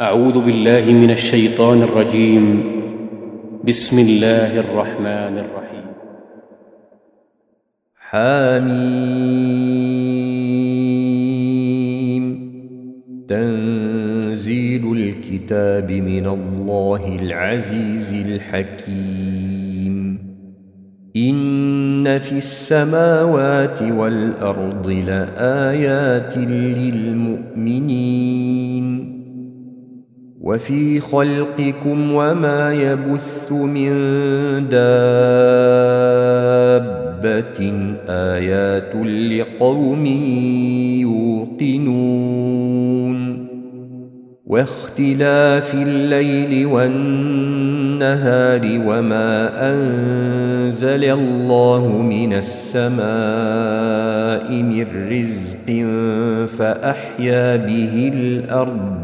أعوذ بالله من الشيطان الرجيم. بسم الله الرحمن الرحيم. حميم. تنزيل الكتاب من الله العزيز الحكيم. إن في السماوات والأرض لآيات للمؤمنين. وفي خلقكم وما يبث من دابة آيات لقوم يوقنون واختلاف الليل والنهار وما أنزل الله من السماء من رزق فأحيا به الأرض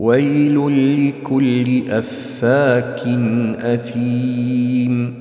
ويل لكل أفاك أثيم.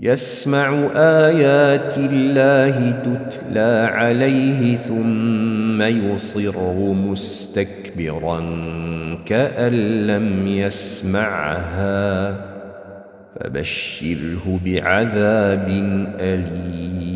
يسمع آيات الله تتلى عليه ثم يصر مستكبرا كأن لم يسمعها. فبشره بعذاب أليم.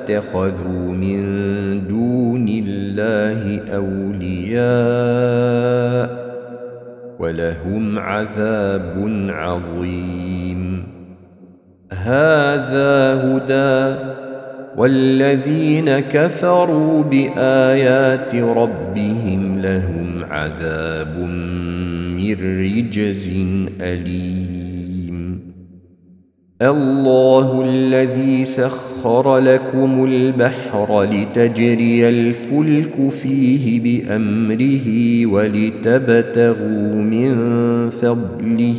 اتخذوا من دون الله أولياء ولهم عذاب عظيم. هذا هدى والذين كفروا بآيات ربهم لهم عذاب من رجز أليم. الله الذي سخر لكم البحر لتجري الفلك فيه بأمره ولتبتغوا من فضله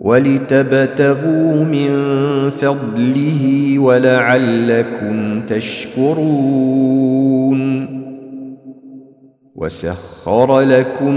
ولتبتغوا من فضله ولعلكم تشكرون. وسخر لكم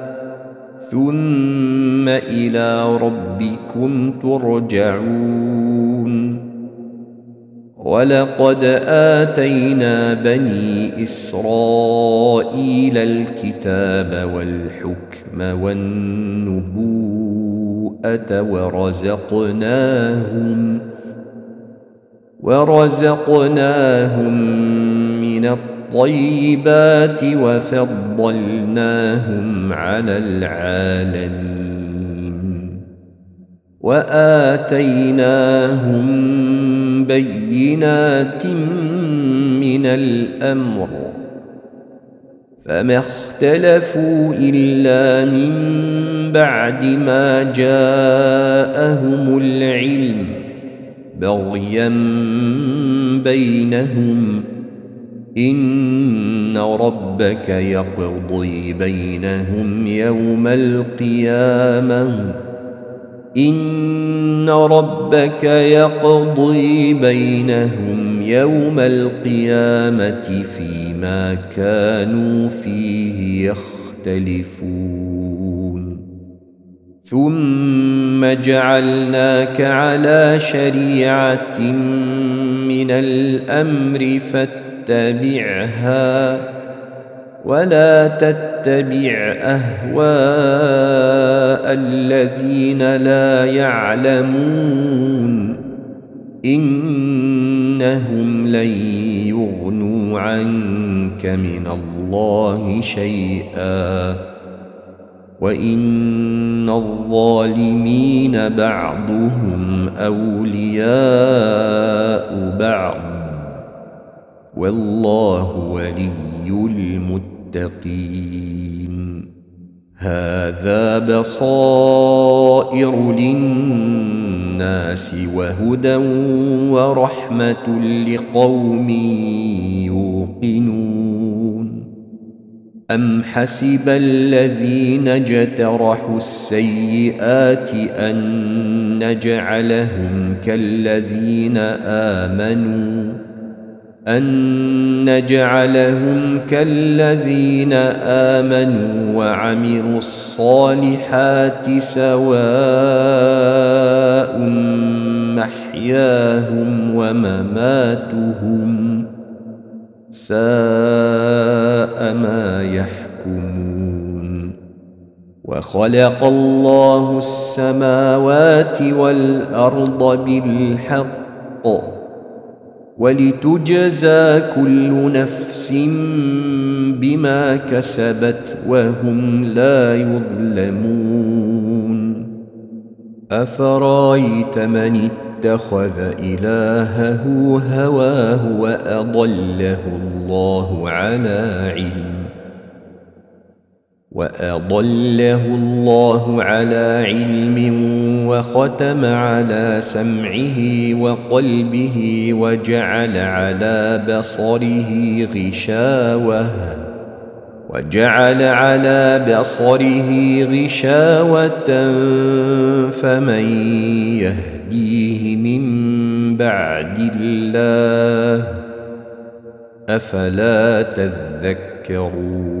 ثم إلى ربكم ترجعون. ولقد آتينا بني إسرائيل الكتاب والحكم والنبوءة ورزقناهم ورزقناهم من الطيبات وفضلناهم على العالمين وآتيناهم بينات من الأمر فما اختلفوا إلا من بعد ما جاءهم العلم بغيا بينهم إن ربك يقضي بينهم يوم القيامة. إن ربك يقضي بينهم يوم القيامة فيما كانوا فيه يختلفون. ثم جعلناك على شريعة من الأمر فاتبعها ولا تتبع أهواء الذين لا يعلمون إنهم لن يغنوا عنك من الله شيئا وإن الظالمين بعضهم أولياء بعض والله ولي المتقين. هذا بصائر للناس وهدى ورحمة لقوم يوقنون. أم حسب الذين اجترحوا السيئات أن نجعلهم كالذين آمنوا؟ أن نجعلهم كالذين آمنوا وعملوا الصالحات سواء محياهم ومماتهم ساء ما يحكمون. وخلق الله السماوات والأرض بالحق. ولتجزى كل نفس بما كسبت وهم لا يظلمون. أفرأيت من اتخذ إلهه هواه وأضله الله على علم؟ واضله الله على علم وختم على سمعه وقلبه وجعل على بصره غشاوه وجعل على بصره غشاوة فمن يهديه من بعد الله أفلا تذكرون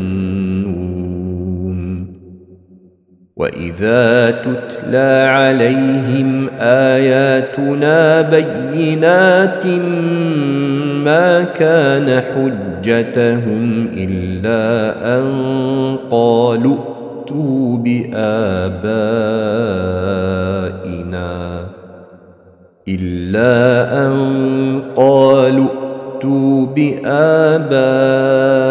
واذا تتلى عليهم اياتنا بينات ما كان حجتهم الا ان قالوا ائتوا بابائنا الا ان قالوا ائتوا بابائنا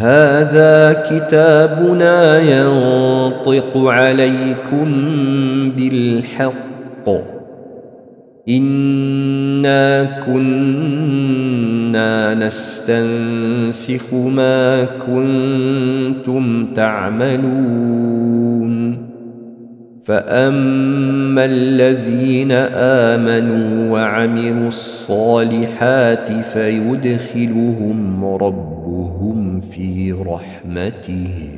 هذا كتابنا ينطق عليكم بالحق. إنا كنا نستنسخ ما كنتم تعملون. فاما الذين امنوا وعملوا الصالحات فيدخلهم ربهم في رحمته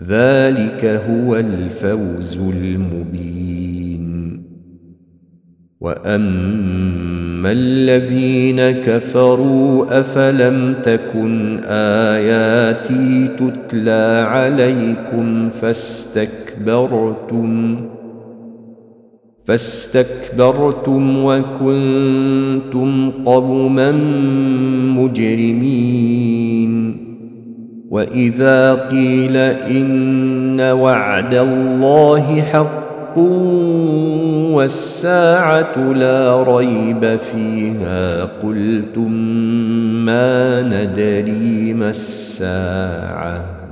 ذلك هو الفوز المبين واما الذين كفروا افلم تكن اياتي تتلى عليكم فاستكبرتم. فاستكبرتم وكنتم قوما مجرمين. وإذا قيل إن وعد الله حق والساعة لا ريب فيها قلتم ما ندري ما الساعة.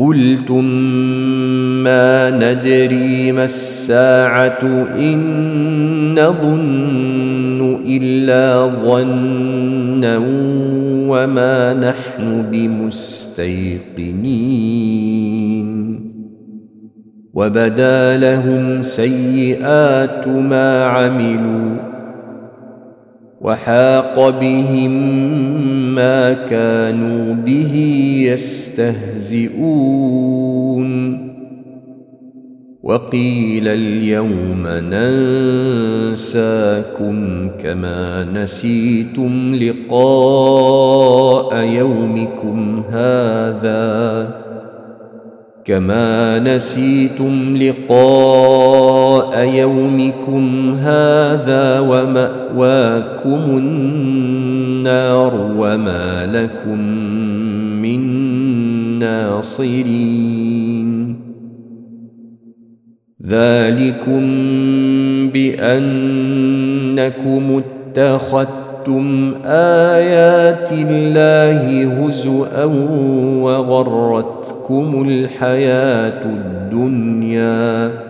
قلتم ما ندري ما الساعة إن نظن إلا ظنا وما نحن بمستيقنين. وبدا لهم سيئات ما عملوا وحاق بهم ما كانوا به يستهزئون. وقيل اليوم ننساكم كما نسيتم لقاء يومكم هذا. كما نسيتم لقاء يومكم هذا ومأواكم النار. وما لكم من ناصرين. ذلكم بأنكم اتخذتم آيات الله هزءا وغرتكم الحياة الدنيا.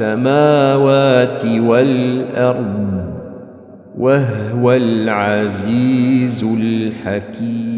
السماوات والأرض وهو العزيز الحكيم.